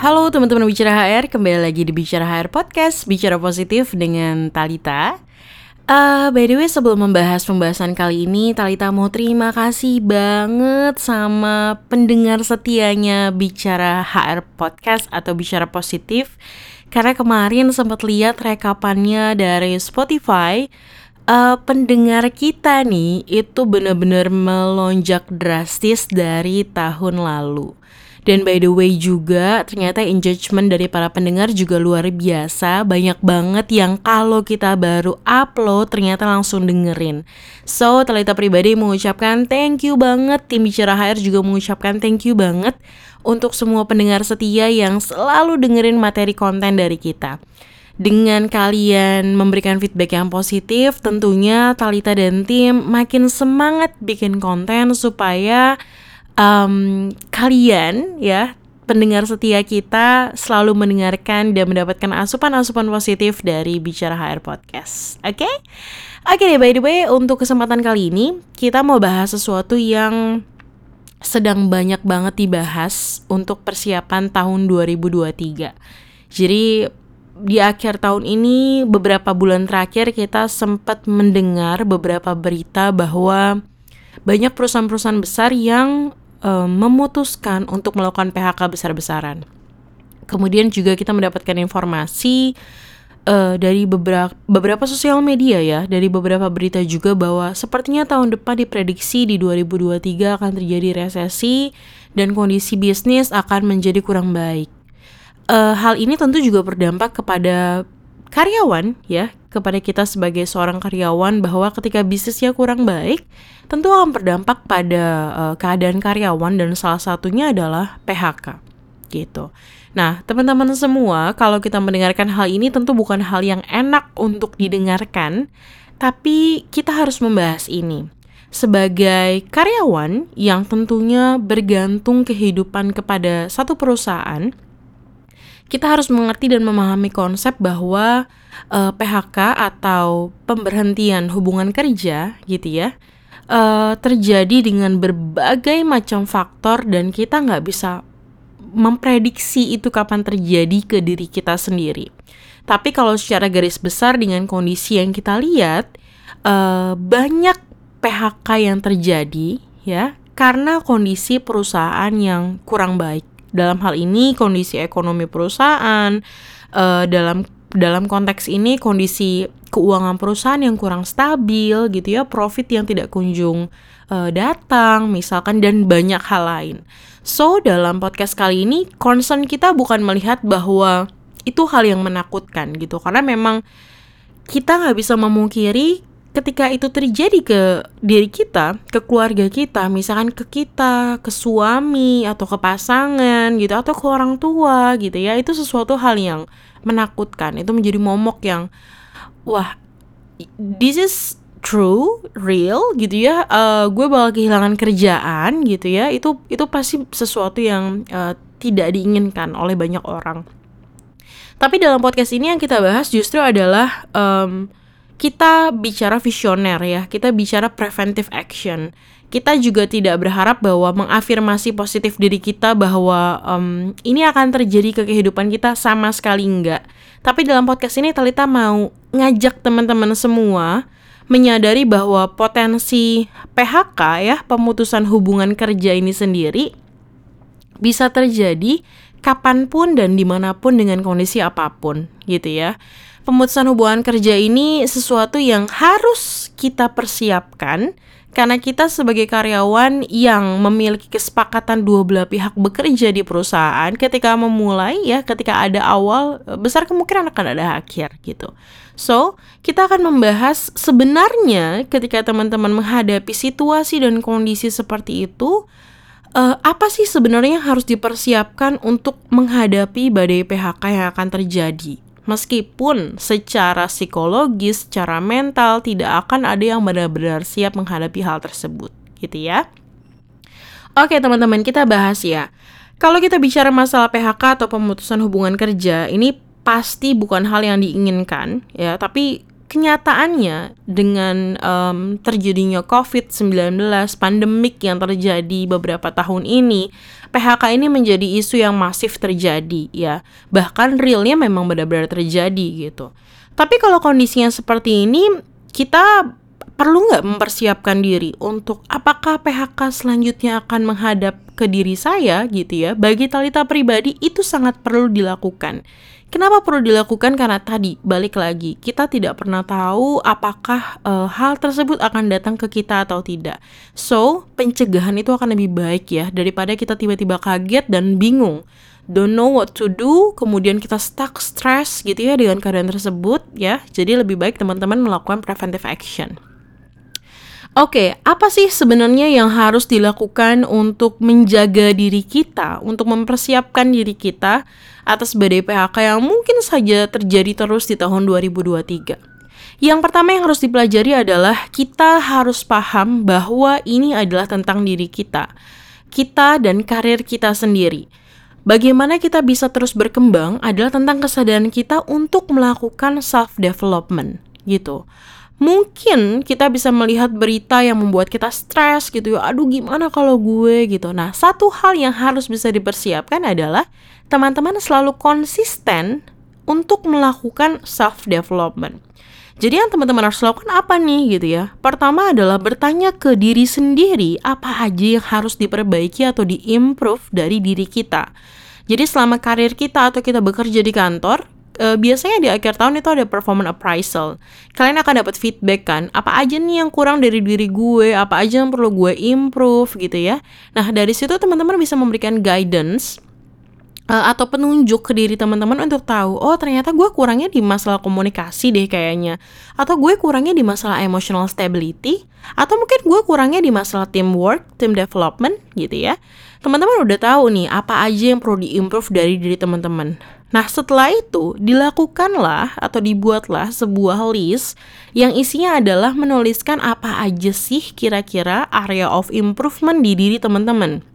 Halo teman-teman Bicara HR, kembali lagi di Bicara HR Podcast, Bicara Positif dengan Talita. Uh, by the way, sebelum membahas pembahasan kali ini, Talita mau terima kasih banget sama pendengar setianya Bicara HR Podcast atau Bicara Positif. Karena kemarin sempat lihat rekapannya dari Spotify, uh, pendengar kita nih itu benar-benar melonjak drastis dari tahun lalu. Dan by the way juga ternyata engagement dari para pendengar juga luar biasa. Banyak banget yang kalau kita baru upload ternyata langsung dengerin. So Talita pribadi mengucapkan thank you banget. Tim Bicara HR juga mengucapkan thank you banget Untuk semua pendengar setia yang selalu dengerin materi konten dari kita. Dengan kalian memberikan feedback yang positif, tentunya Talita dan tim makin semangat bikin konten supaya um, kalian ya pendengar setia kita selalu mendengarkan dan mendapatkan asupan-asupan positif dari Bicara HR Podcast. Oke? Okay? Oke okay, by the way, untuk kesempatan kali ini kita mau bahas sesuatu yang sedang banyak banget dibahas untuk persiapan tahun 2023. Jadi di akhir tahun ini beberapa bulan terakhir kita sempat mendengar beberapa berita bahwa banyak perusahaan-perusahaan besar yang uh, memutuskan untuk melakukan PHK besar-besaran. Kemudian juga kita mendapatkan informasi uh, dari beberapa beberapa sosial media ya, dari beberapa berita juga bahwa sepertinya tahun depan diprediksi di 2023 akan terjadi resesi dan kondisi bisnis akan menjadi kurang baik. Uh, hal ini tentu juga berdampak kepada karyawan ya kepada kita sebagai seorang karyawan bahwa ketika bisnisnya kurang baik tentu akan berdampak pada uh, keadaan karyawan dan salah satunya adalah PHK gitu. Nah, teman-teman semua, kalau kita mendengarkan hal ini tentu bukan hal yang enak untuk didengarkan, tapi kita harus membahas ini. Sebagai karyawan yang tentunya bergantung kehidupan kepada satu perusahaan, kita harus mengerti dan memahami konsep bahwa uh, eh, PHK atau pemberhentian hubungan kerja gitu ya uh, terjadi dengan berbagai macam faktor dan kita nggak bisa memprediksi itu kapan terjadi ke diri kita sendiri. Tapi kalau secara garis besar dengan kondisi yang kita lihat uh, banyak PHK yang terjadi ya karena kondisi perusahaan yang kurang baik dalam hal ini kondisi ekonomi perusahaan uh, dalam dalam konteks ini kondisi keuangan perusahaan yang kurang stabil gitu ya profit yang tidak kunjung uh, datang misalkan dan banyak hal lain. So dalam podcast kali ini concern kita bukan melihat bahwa itu hal yang menakutkan gitu. Karena memang kita nggak bisa memungkiri ketika itu terjadi ke diri kita, ke keluarga kita, misalkan ke kita, ke suami atau ke pasangan gitu atau ke orang tua gitu ya, itu sesuatu hal yang menakutkan. Itu menjadi momok yang wah, this is true, real gitu ya. Uh, gue bakal kehilangan kerjaan gitu ya. Itu itu pasti sesuatu yang uh, tidak diinginkan oleh banyak orang. Tapi dalam podcast ini yang kita bahas justru adalah um, kita bicara visioner ya, kita bicara preventive action. Kita juga tidak berharap bahwa mengafirmasi positif diri kita bahwa um, ini akan terjadi ke kehidupan kita sama sekali enggak. Tapi dalam podcast ini Talita mau ngajak teman-teman semua menyadari bahwa potensi PHK ya, pemutusan hubungan kerja ini sendiri bisa terjadi kapan pun dan di mana pun dengan kondisi apa pun gitu ya pemutusan hubungan kerja ini sesuatu yang harus kita persiapkan karena kita sebagai karyawan yang memiliki kesepakatan dua belah pihak bekerja di perusahaan ketika memulai ya ketika ada awal besar kemungkinan akan ada akhir gitu. So, kita akan membahas sebenarnya ketika teman-teman menghadapi situasi dan kondisi seperti itu uh, apa sih sebenarnya yang harus dipersiapkan untuk menghadapi badai PHK yang akan terjadi Meskipun secara psikologis, secara mental tidak akan ada yang benar-benar siap menghadapi hal tersebut, gitu ya. Oke, teman-teman, kita bahas ya. Kalau kita bicara masalah PHK atau pemutusan hubungan kerja, ini pasti bukan hal yang diinginkan ya, tapi kenyataannya dengan um, terjadinya COVID-19 pandemik yang terjadi beberapa tahun ini, PHK ini menjadi isu yang masif terjadi ya. Bahkan realnya memang benar-benar terjadi gitu. Tapi kalau kondisinya seperti ini, kita perlu nggak mempersiapkan diri untuk apakah PHK selanjutnya akan menghadap ke diri saya gitu ya. Bagi Talita pribadi itu sangat perlu dilakukan Kenapa perlu dilakukan? Karena tadi balik lagi kita tidak pernah tahu apakah uh, hal tersebut akan datang ke kita atau tidak. So pencegahan itu akan lebih baik ya daripada kita tiba-tiba kaget dan bingung. Don't know what to do, kemudian kita stuck stress gitu ya dengan keadaan tersebut ya. Jadi lebih baik teman-teman melakukan preventive action. Oke, apa sih sebenarnya yang harus dilakukan untuk menjaga diri kita, untuk mempersiapkan diri kita atas badai PHK yang mungkin saja terjadi terus di tahun 2023? Yang pertama yang harus dipelajari adalah kita harus paham bahwa ini adalah tentang diri kita, kita dan karir kita sendiri. Bagaimana kita bisa terus berkembang adalah tentang kesadaran kita untuk melakukan self development gitu mungkin kita bisa melihat berita yang membuat kita stres gitu ya. Aduh gimana kalau gue gitu. Nah, satu hal yang harus bisa dipersiapkan adalah teman-teman selalu konsisten untuk melakukan self development. Jadi yang teman-teman harus lakukan apa nih gitu ya? Pertama adalah bertanya ke diri sendiri apa aja yang harus diperbaiki atau diimprove dari diri kita. Jadi selama karir kita atau kita bekerja di kantor, uh, biasanya di akhir tahun itu ada performance appraisal. Kalian akan dapat feedback kan, apa aja nih yang kurang dari diri gue, apa aja yang perlu gue improve gitu ya. Nah, dari situ teman-teman bisa memberikan guidance uh, atau penunjuk ke diri teman-teman untuk tahu, oh ternyata gue kurangnya di masalah komunikasi deh kayaknya, atau gue kurangnya di masalah emotional stability, atau mungkin gue kurangnya di masalah teamwork, team development gitu ya. Teman-teman udah tahu nih apa aja yang perlu diimprove dari diri teman-teman. Nah, setelah itu dilakukanlah atau dibuatlah sebuah list yang isinya adalah menuliskan apa aja sih kira-kira area of improvement di diri teman-teman.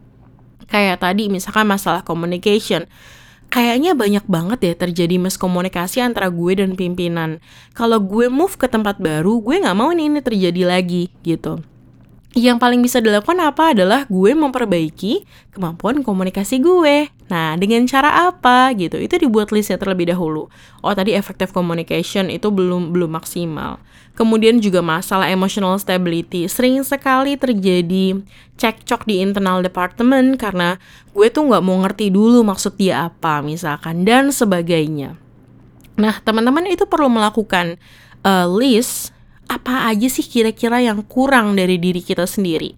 Kayak tadi misalkan masalah communication. Kayaknya banyak banget ya terjadi miskomunikasi antara gue dan pimpinan. Kalau gue move ke tempat baru, gue nggak mau ini, ini terjadi lagi gitu yang paling bisa dilakukan apa adalah gue memperbaiki kemampuan komunikasi gue. Nah, dengan cara apa gitu? Itu dibuat listnya terlebih dahulu. Oh, tadi effective communication itu belum belum maksimal. Kemudian juga masalah emotional stability. Sering sekali terjadi cekcok di internal department karena gue tuh nggak mau ngerti dulu maksud dia apa, misalkan dan sebagainya. Nah, teman-teman itu perlu melakukan uh, list apa aja sih kira-kira yang kurang dari diri kita sendiri.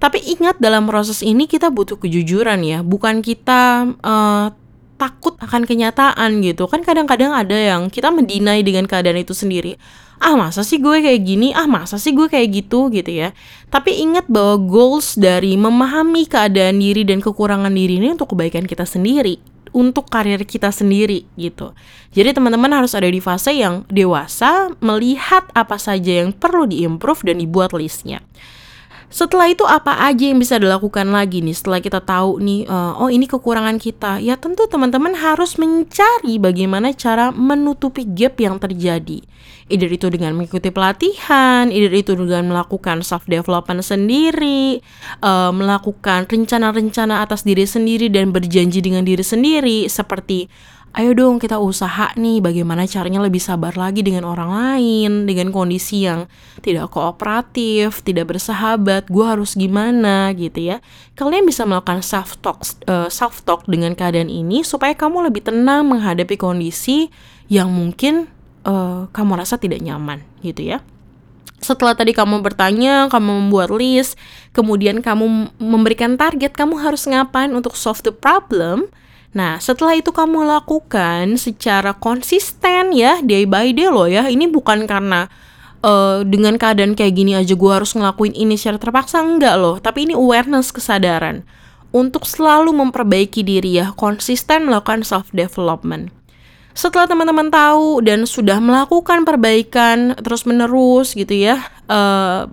Tapi ingat dalam proses ini kita butuh kejujuran ya, bukan kita uh, takut akan kenyataan gitu. Kan kadang-kadang ada yang kita mendinai dengan keadaan itu sendiri. Ah masa sih gue kayak gini, ah masa sih gue kayak gitu gitu ya. Tapi ingat bahwa goals dari memahami keadaan diri dan kekurangan diri ini untuk kebaikan kita sendiri untuk karir kita sendiri gitu. Jadi teman-teman harus ada di fase yang dewasa melihat apa saja yang perlu diimprove dan dibuat listnya. Setelah itu apa aja yang bisa dilakukan lagi nih setelah kita tahu nih uh, oh ini kekurangan kita. Ya tentu teman-teman harus mencari bagaimana cara menutupi gap yang terjadi. Either itu dengan mengikuti pelatihan, either itu dengan melakukan self development sendiri, uh, melakukan rencana-rencana atas diri sendiri dan berjanji dengan diri sendiri seperti ayo dong kita usaha nih bagaimana caranya lebih sabar lagi dengan orang lain, dengan kondisi yang tidak kooperatif, tidak bersahabat, gue harus gimana gitu ya. Kalian bisa melakukan self talk, uh, eh, self talk dengan keadaan ini supaya kamu lebih tenang menghadapi kondisi yang mungkin uh, kamu rasa tidak nyaman gitu ya. Setelah tadi kamu bertanya, kamu membuat list, kemudian kamu memberikan target, kamu harus ngapain untuk solve the problem Nah, setelah itu kamu lakukan secara konsisten ya, day by day loh ya. Ini bukan karena uh, dengan keadaan kayak gini aja gue harus ngelakuin ini secara terpaksa enggak loh. Tapi ini awareness kesadaran untuk selalu memperbaiki diri ya, konsisten melakukan self development. Setelah teman-teman tahu dan sudah melakukan perbaikan terus menerus gitu ya, uh,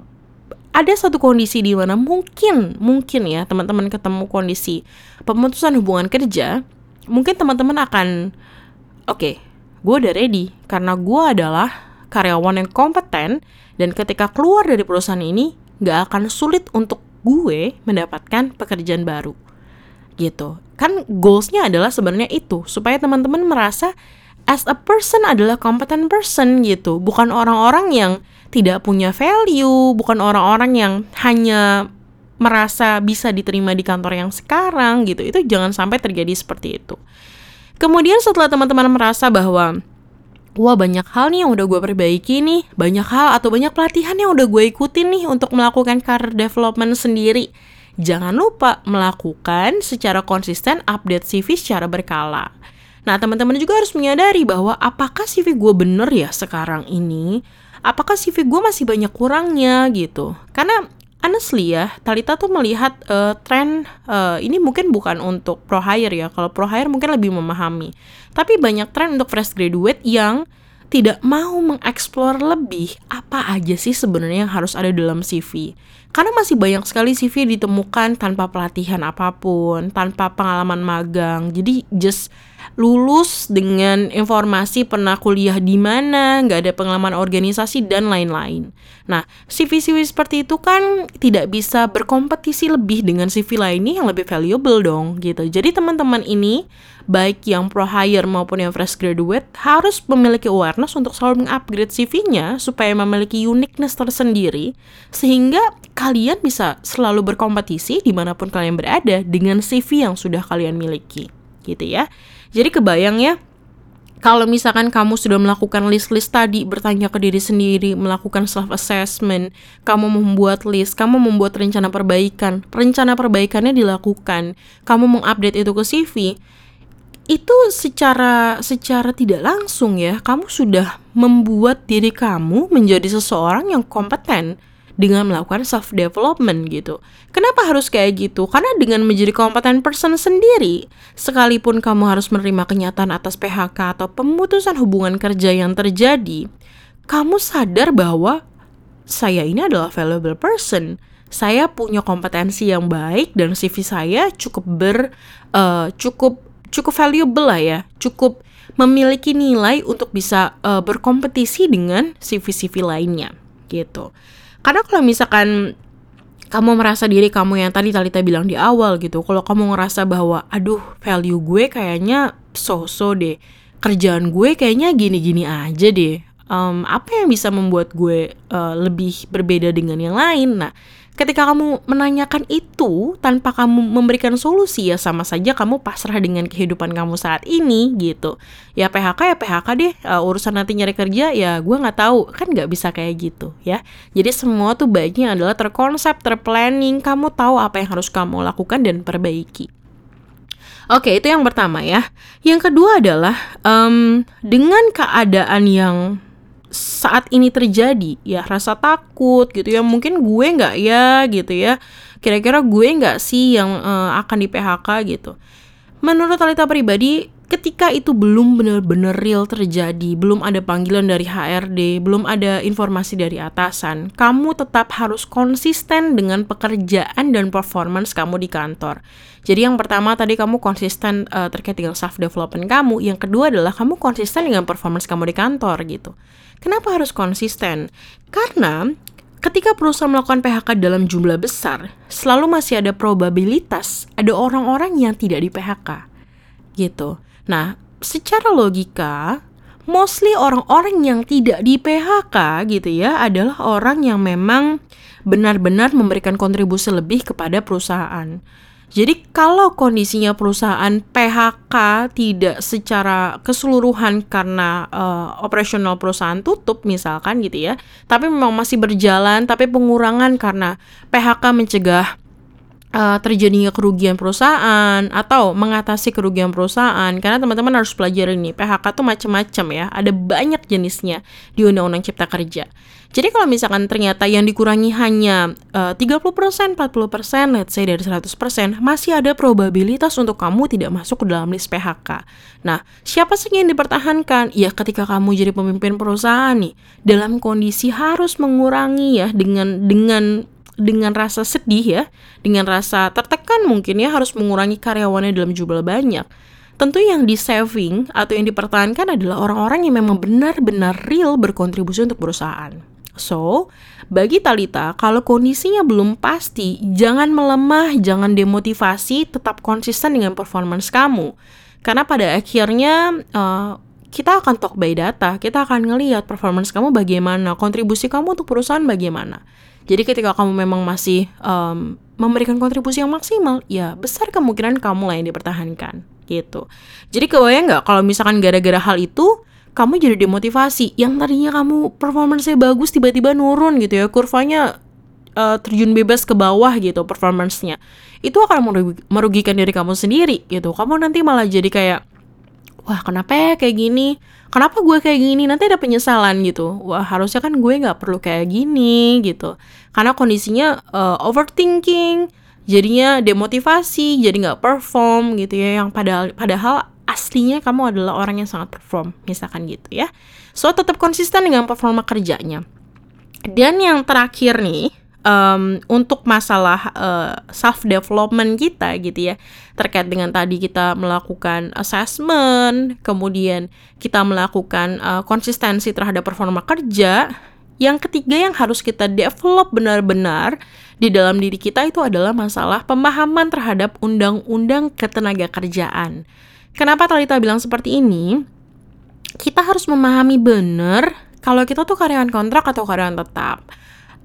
ada satu kondisi di mana mungkin mungkin ya teman-teman ketemu kondisi pemutusan hubungan kerja mungkin teman-teman akan oke okay, gue udah ready karena gue adalah karyawan yang kompeten, dan ketika keluar dari perusahaan ini, nggak akan sulit untuk gue mendapatkan pekerjaan baru. Gitu. Kan goalsnya adalah sebenarnya itu, supaya teman-teman merasa as a person adalah competent person gitu. Bukan orang-orang yang tidak punya value, bukan orang-orang yang hanya merasa bisa diterima di kantor yang sekarang gitu. Itu jangan sampai terjadi seperti itu. Kemudian setelah teman-teman merasa bahwa wah banyak hal nih yang udah gue perbaiki nih, banyak hal atau banyak pelatihan yang udah gue ikutin nih untuk melakukan career development sendiri. Jangan lupa melakukan secara konsisten update CV secara berkala. Nah, teman-teman juga harus menyadari bahwa apakah CV gue bener ya sekarang ini? Apakah CV gue masih banyak kurangnya gitu? Karena honestly ya, Talita tuh melihat uh, tren uh, ini mungkin bukan untuk pro hire ya. Kalau pro hire mungkin lebih memahami. Tapi banyak tren untuk fresh graduate yang tidak mau mengeksplor lebih apa aja sih sebenarnya yang harus ada dalam CV. Karena masih banyak sekali CV ditemukan tanpa pelatihan apa pun, tanpa pengalaman magang. Jadi just lulus dengan informasi pernah kuliah di mana, nggak ada pengalaman organisasi dan lain-lain. Nah, CV-CV seperti itu kan tidak bisa berkompetisi lebih dengan CV lainnya yang lebih valuable dong gitu. Jadi teman-teman ini baik yang pro hire maupun yang fresh graduate harus memiliki awareness untuk selalu mengupgrade CV-nya supaya memiliki uniqueness tersendiri sehingga kalian bisa selalu berkompetisi di mana pun kalian berada dengan CV yang sudah kalian miliki gitu ya. Jadi kebayang ya, kalau misalkan kamu sudah melakukan list-list tadi, bertanya ke diri sendiri, melakukan self-assessment, kamu membuat list, kamu membuat rencana perbaikan, rencana perbaikannya dilakukan, kamu mengupdate itu ke CV, itu secara secara tidak langsung ya, kamu sudah membuat diri kamu menjadi seseorang yang kompeten dengan melakukan self development gitu. Kenapa harus kayak gitu? Karena dengan menjadi kompeten person sendiri, sekalipun kamu harus menerima kenyataan atas PHK atau pemutusan hubungan kerja yang terjadi, kamu sadar bahwa saya ini adalah valuable person. Saya punya kompetensi yang baik dan CV saya cukup ber uh, cukup cukup valuable lah ya, cukup memiliki nilai untuk bisa uh, berkompetisi dengan CV-CV lainnya gitu. Karena kalau misalkan kamu merasa diri kamu yang tadi Talita bilang di awal gitu, kalau kamu ngerasa bahwa aduh value gue kayaknya so-so deh, kerjaan gue kayaknya gini-gini aja deh, um, apa yang bisa membuat gue uh, lebih berbeda dengan yang lain? Nah, ketika kamu menanyakan itu tanpa kamu memberikan solusi ya sama saja kamu pasrah dengan kehidupan kamu saat ini gitu. Ya PHK ya PHK deh uh, urusan nanti nyari kerja ya gue nggak tahu. Kan nggak bisa kayak gitu ya. Jadi semua tuh baiknya adalah terkonsep terplanning. Kamu tahu apa yang harus kamu lakukan dan perbaiki. Oke, itu yang pertama ya. Yang kedua adalah um, dengan keadaan yang saat ini terjadi ya rasa takut gitu ya mungkin gue nggak ya gitu ya kira-kira gue nggak sih yang uh, akan di PHK gitu menurut Talita pribadi ketika itu belum benar-benar real terjadi, belum ada panggilan dari HRD, belum ada informasi dari atasan, kamu tetap harus konsisten dengan pekerjaan dan performance kamu di kantor. Jadi yang pertama tadi kamu konsisten uh, terkait dengan self development kamu, yang kedua adalah kamu konsisten dengan performance kamu di kantor gitu. Kenapa harus konsisten? Karena ketika perusahaan melakukan PHK dalam jumlah besar, selalu masih ada probabilitas ada orang-orang yang tidak di PHK gitu. Nah, secara logika, mostly orang-orang yang tidak di PHK gitu ya adalah orang yang memang benar-benar memberikan kontribusi lebih kepada perusahaan. Jadi kalau kondisinya perusahaan PHK tidak secara keseluruhan karena uh, operasional perusahaan tutup misalkan gitu ya, tapi memang masih berjalan tapi pengurangan karena PHK mencegah uh, terjadinya kerugian perusahaan atau mengatasi kerugian perusahaan karena teman-teman harus pelajari nih PHK tuh macam-macam ya ada banyak jenisnya di Undang-Undang Cipta Kerja jadi kalau misalkan ternyata yang dikurangi hanya uh, 30%, 40%, let's say dari 100%, masih ada probabilitas untuk kamu tidak masuk ke dalam list PHK. Nah, siapa sih yang dipertahankan? Ya ketika kamu jadi pemimpin perusahaan nih, dalam kondisi harus mengurangi ya dengan dengan dengan rasa sedih ya, dengan rasa tertekan mungkin ya harus mengurangi karyawannya dalam jumlah banyak. tentu yang di saving atau yang dipertahankan adalah orang-orang yang memang benar-benar real berkontribusi untuk perusahaan. So, bagi Talita, kalau kondisinya belum pasti, jangan melemah, jangan demotivasi, tetap konsisten dengan performance kamu. Karena pada akhirnya uh, kita akan talk by data, kita akan ngelihat performance kamu bagaimana, kontribusi kamu untuk perusahaan bagaimana. Jadi ketika kamu memang masih um, memberikan kontribusi yang maksimal, ya besar kemungkinan kamu lah yang dipertahankan gitu. Jadi kebayang nggak kalau misalkan gara-gara hal itu kamu jadi demotivasi, yang tadinya kamu performance-nya bagus tiba-tiba nurun gitu ya, kurvanya uh, terjun bebas ke bawah gitu performance-nya. Itu akan merugikan diri kamu sendiri gitu. Kamu nanti malah jadi kayak wah kenapa ya kayak gini? Kenapa gue kayak gini? Nanti ada penyesalan gitu. Wah harusnya kan gue nggak perlu kayak gini gitu. Karena kondisinya uh, overthinking jadinya demotivasi jadi nggak perform gitu ya. Yang padahal padahal aslinya kamu adalah orang yang sangat perform misalkan gitu ya. So tetap konsisten dengan performa kerjanya. Dan yang terakhir nih um, untuk masalah uh, eh, self development kita gitu ya terkait dengan tadi kita melakukan assessment kemudian kita melakukan uh, konsistensi terhadap performa kerja yang ketiga yang harus kita develop benar-benar di dalam diri kita itu adalah masalah pemahaman terhadap undang-undang ketenaga kerjaan. Kenapa Talita bilang seperti ini? Kita harus memahami benar kalau kita tuh karyawan kontrak atau karyawan tetap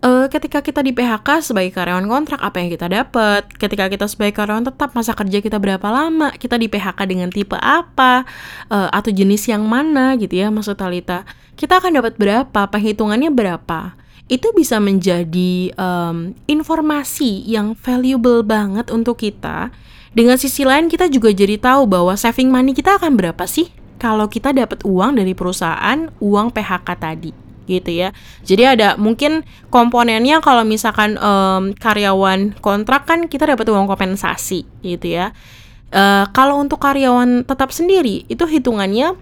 uh, ketika kita di PHK sebagai karyawan kontrak apa yang kita dapat ketika kita sebagai karyawan tetap masa kerja kita berapa lama? Kita di PHK dengan tipe apa? Uh, atau jenis yang mana? Gitu ya maksud Talita. Kita akan dapat berapa? Perhitungannya berapa? Itu bisa menjadi um, informasi yang valuable banget untuk kita. Dengan sisi lain kita juga jadi tahu bahwa saving money kita akan berapa sih? Kalau kita dapat uang dari perusahaan uang PHK tadi gitu ya. Jadi ada mungkin komponennya kalau misalkan um, karyawan kontrak kan kita dapat uang kompensasi gitu ya. Uh, kalau untuk karyawan tetap sendiri itu hitungannya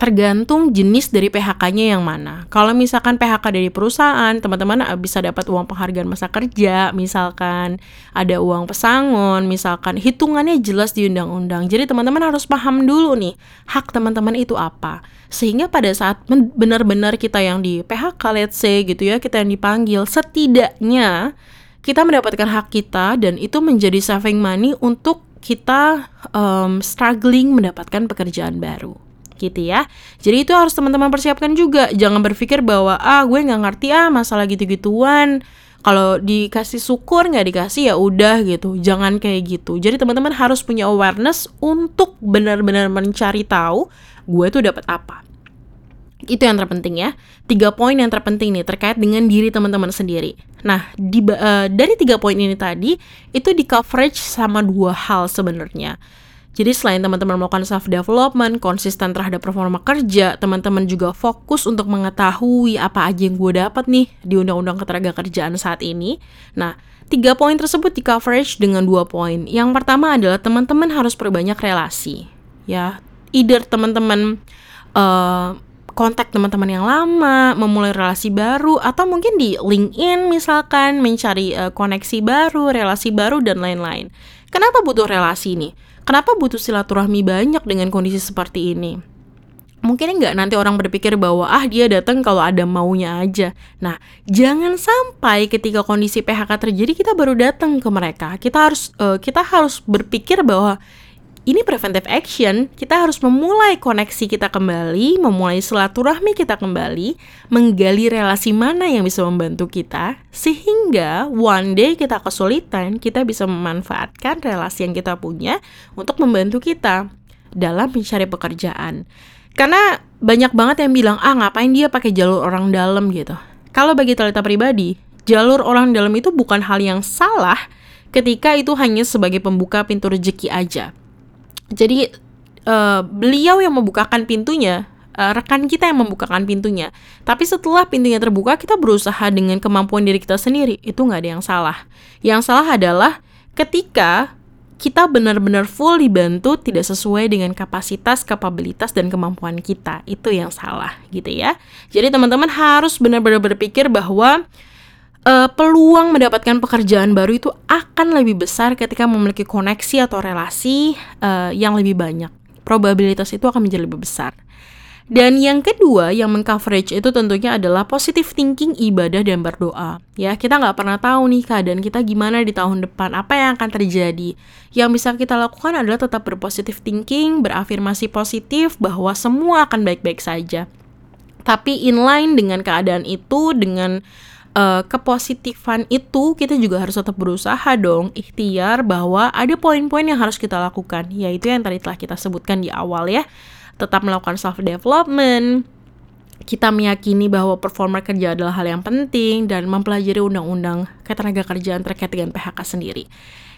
tergantung jenis dari PHK-nya yang mana. Kalau misalkan PHK dari perusahaan, teman-teman bisa dapat uang penghargaan masa kerja, misalkan ada uang pesangon, misalkan hitungannya jelas di undang-undang. Jadi teman-teman harus paham dulu nih, hak teman-teman itu apa. Sehingga pada saat benar-benar kita yang di PHK, let's say gitu ya, kita yang dipanggil, setidaknya kita mendapatkan hak kita dan itu menjadi saving money untuk kita um, struggling mendapatkan pekerjaan baru gitu ya. Jadi itu harus teman-teman persiapkan juga. Jangan berpikir bahwa ah gue nggak ngerti ah masalah gitu-gituan. Kalau dikasih syukur nggak dikasih ya udah gitu. Jangan kayak gitu. Jadi teman-teman harus punya awareness untuk benar-benar mencari tahu gue tuh dapat apa. Itu yang terpenting ya. Tiga poin yang terpenting nih terkait dengan diri teman-teman sendiri. Nah, di, uh, dari tiga poin ini tadi itu di coverage sama dua hal sebenarnya. Jadi selain teman-teman melakukan self development, konsisten terhadap performa kerja, teman-teman juga fokus untuk mengetahui apa aja yang gue dapat nih di undang-undang ketenaga kerjaan saat ini. Nah, tiga poin tersebut di coverage dengan dua poin. Yang pertama adalah teman-teman harus perbanyak relasi, ya. Either teman-teman uh, kontak teman-teman yang lama, memulai relasi baru, atau mungkin di LinkedIn misalkan mencari uh, koneksi baru, relasi baru dan lain-lain. Kenapa butuh relasi nih? Kenapa butuh silaturahmi banyak dengan kondisi seperti ini? Mungkin nggak nanti orang berpikir bahwa ah dia datang kalau ada maunya aja. Nah, jangan sampai ketika kondisi PHK terjadi kita baru datang ke mereka. Kita harus uh, kita harus berpikir bahwa ini preventive action, kita harus memulai koneksi kita kembali, memulai silaturahmi kita kembali, menggali relasi mana yang bisa membantu kita, sehingga one day kita kesulitan, kita bisa memanfaatkan relasi yang kita punya untuk membantu kita dalam mencari pekerjaan. Karena banyak banget yang bilang, ah ngapain dia pakai jalur orang dalam gitu. Kalau bagi Talita pribadi, jalur orang dalam itu bukan hal yang salah ketika itu hanya sebagai pembuka pintu rezeki aja jadi uh, beliau yang membukakan pintunya, uh, rekan kita yang membukakan pintunya. Tapi setelah pintunya terbuka, kita berusaha dengan kemampuan diri kita sendiri. Itu nggak ada yang salah. Yang salah adalah ketika kita benar-benar full dibantu tidak sesuai dengan kapasitas, kapabilitas, dan kemampuan kita. Itu yang salah gitu ya. Jadi teman-teman harus benar-benar berpikir bahwa uh, peluang mendapatkan pekerjaan baru itu akan lebih besar ketika memiliki koneksi atau relasi uh, yang lebih banyak probabilitas itu akan menjadi lebih besar. Dan yang kedua yang mengcoverage itu tentunya adalah positive thinking, ibadah, dan berdoa. Ya, kita nggak pernah tahu nih keadaan kita gimana di tahun depan, apa yang akan terjadi. Yang bisa kita lakukan adalah tetap berpositive thinking, berafirmasi positif bahwa semua akan baik-baik saja. Tapi inline dengan keadaan itu, dengan uh, kepositifan itu kita juga harus tetap berusaha dong ikhtiar bahwa ada poin-poin yang harus kita lakukan yaitu yang tadi telah kita sebutkan di awal ya tetap melakukan self development kita meyakini bahwa performa kerja adalah hal yang penting dan mempelajari undang-undang ketenaga kerjaan terkait dengan PHK sendiri.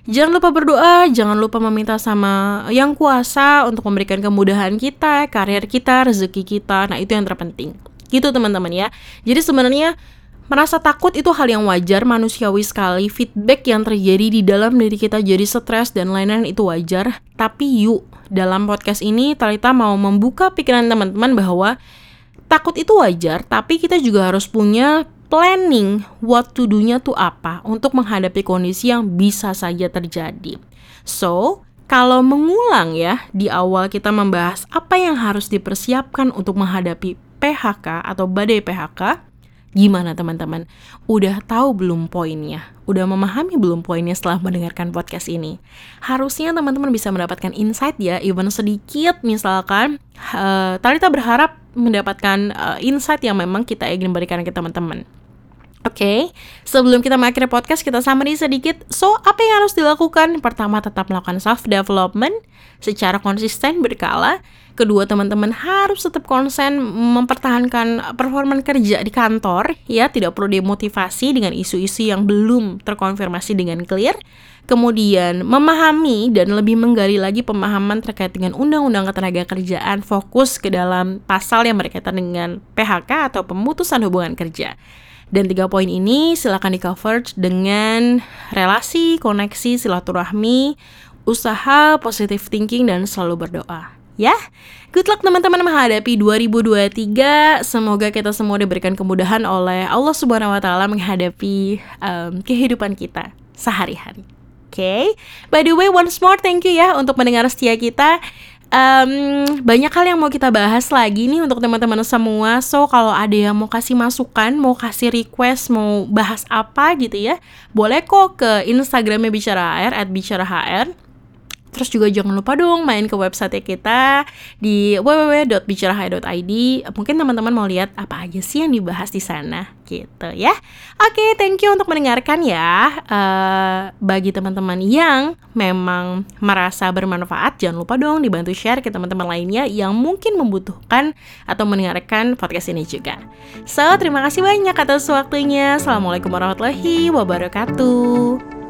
Jangan lupa berdoa, jangan lupa meminta sama yang kuasa untuk memberikan kemudahan kita, karir kita, rezeki kita. Nah, itu yang terpenting. Gitu teman-teman ya. Jadi sebenarnya Merasa takut itu hal yang wajar, manusiawi sekali. Feedback yang terjadi di dalam diri kita jadi stres dan lain-lain itu wajar. Tapi yuk, dalam podcast ini Talita mau membuka pikiran teman-teman bahwa takut itu wajar, tapi kita juga harus punya planning what to do-nya tuh apa untuk menghadapi kondisi yang bisa saja terjadi. So, kalau mengulang ya, di awal kita membahas apa yang harus dipersiapkan untuk menghadapi PHK atau badai PHK, Gimana teman-teman? Udah tahu belum poinnya? Udah memahami belum poinnya setelah mendengarkan podcast ini? Harusnya teman-teman bisa mendapatkan insight ya, even sedikit misalkan. Uh, Talita berharap mendapatkan uh, insight yang memang kita ingin berikan ke teman-teman. Oke, okay, sebelum kita mengakhiri podcast, kita summary sedikit. So, apa yang harus dilakukan? Pertama, tetap melakukan self-development secara konsisten berkala. Kedua, teman-teman harus tetap konsen mempertahankan performa kerja di kantor. Ya, tidak perlu demotivasi dengan isu-isu yang belum terkonfirmasi dengan clear. Kemudian, memahami dan lebih menggali lagi pemahaman terkait dengan undang-undang ketenaga kerjaan fokus ke dalam pasal yang berkaitan dengan PHK atau pemutusan hubungan kerja. Dan tiga poin ini silakan di cover dengan relasi, koneksi, silaturahmi, usaha, positive thinking, dan selalu berdoa. Ya, good luck teman-teman menghadapi 2023. Semoga kita semua diberikan kemudahan oleh Allah Subhanahu wa taala menghadapi um, kehidupan kita sehari-hari. Oke. Okay? By the way, once more thank you ya untuk mendengar setia kita um, banyak hal yang mau kita bahas lagi nih untuk teman-teman semua. So kalau ada yang mau kasih masukan, mau kasih request, mau bahas apa gitu ya, boleh kok ke Instagramnya bicara HR at bicara HR Terus juga jangan lupa dong main ke website kita di www.bicarahai.id. Mungkin teman-teman mau lihat apa aja sih yang dibahas di sana gitu ya. Oke, okay, thank you untuk mendengarkan ya. Uh, bagi teman-teman yang memang merasa bermanfaat, jangan lupa dong dibantu share ke teman-teman lainnya yang mungkin membutuhkan atau mendengarkan podcast ini juga. So, terima kasih banyak atas waktunya. Assalamualaikum warahmatullahi wabarakatuh.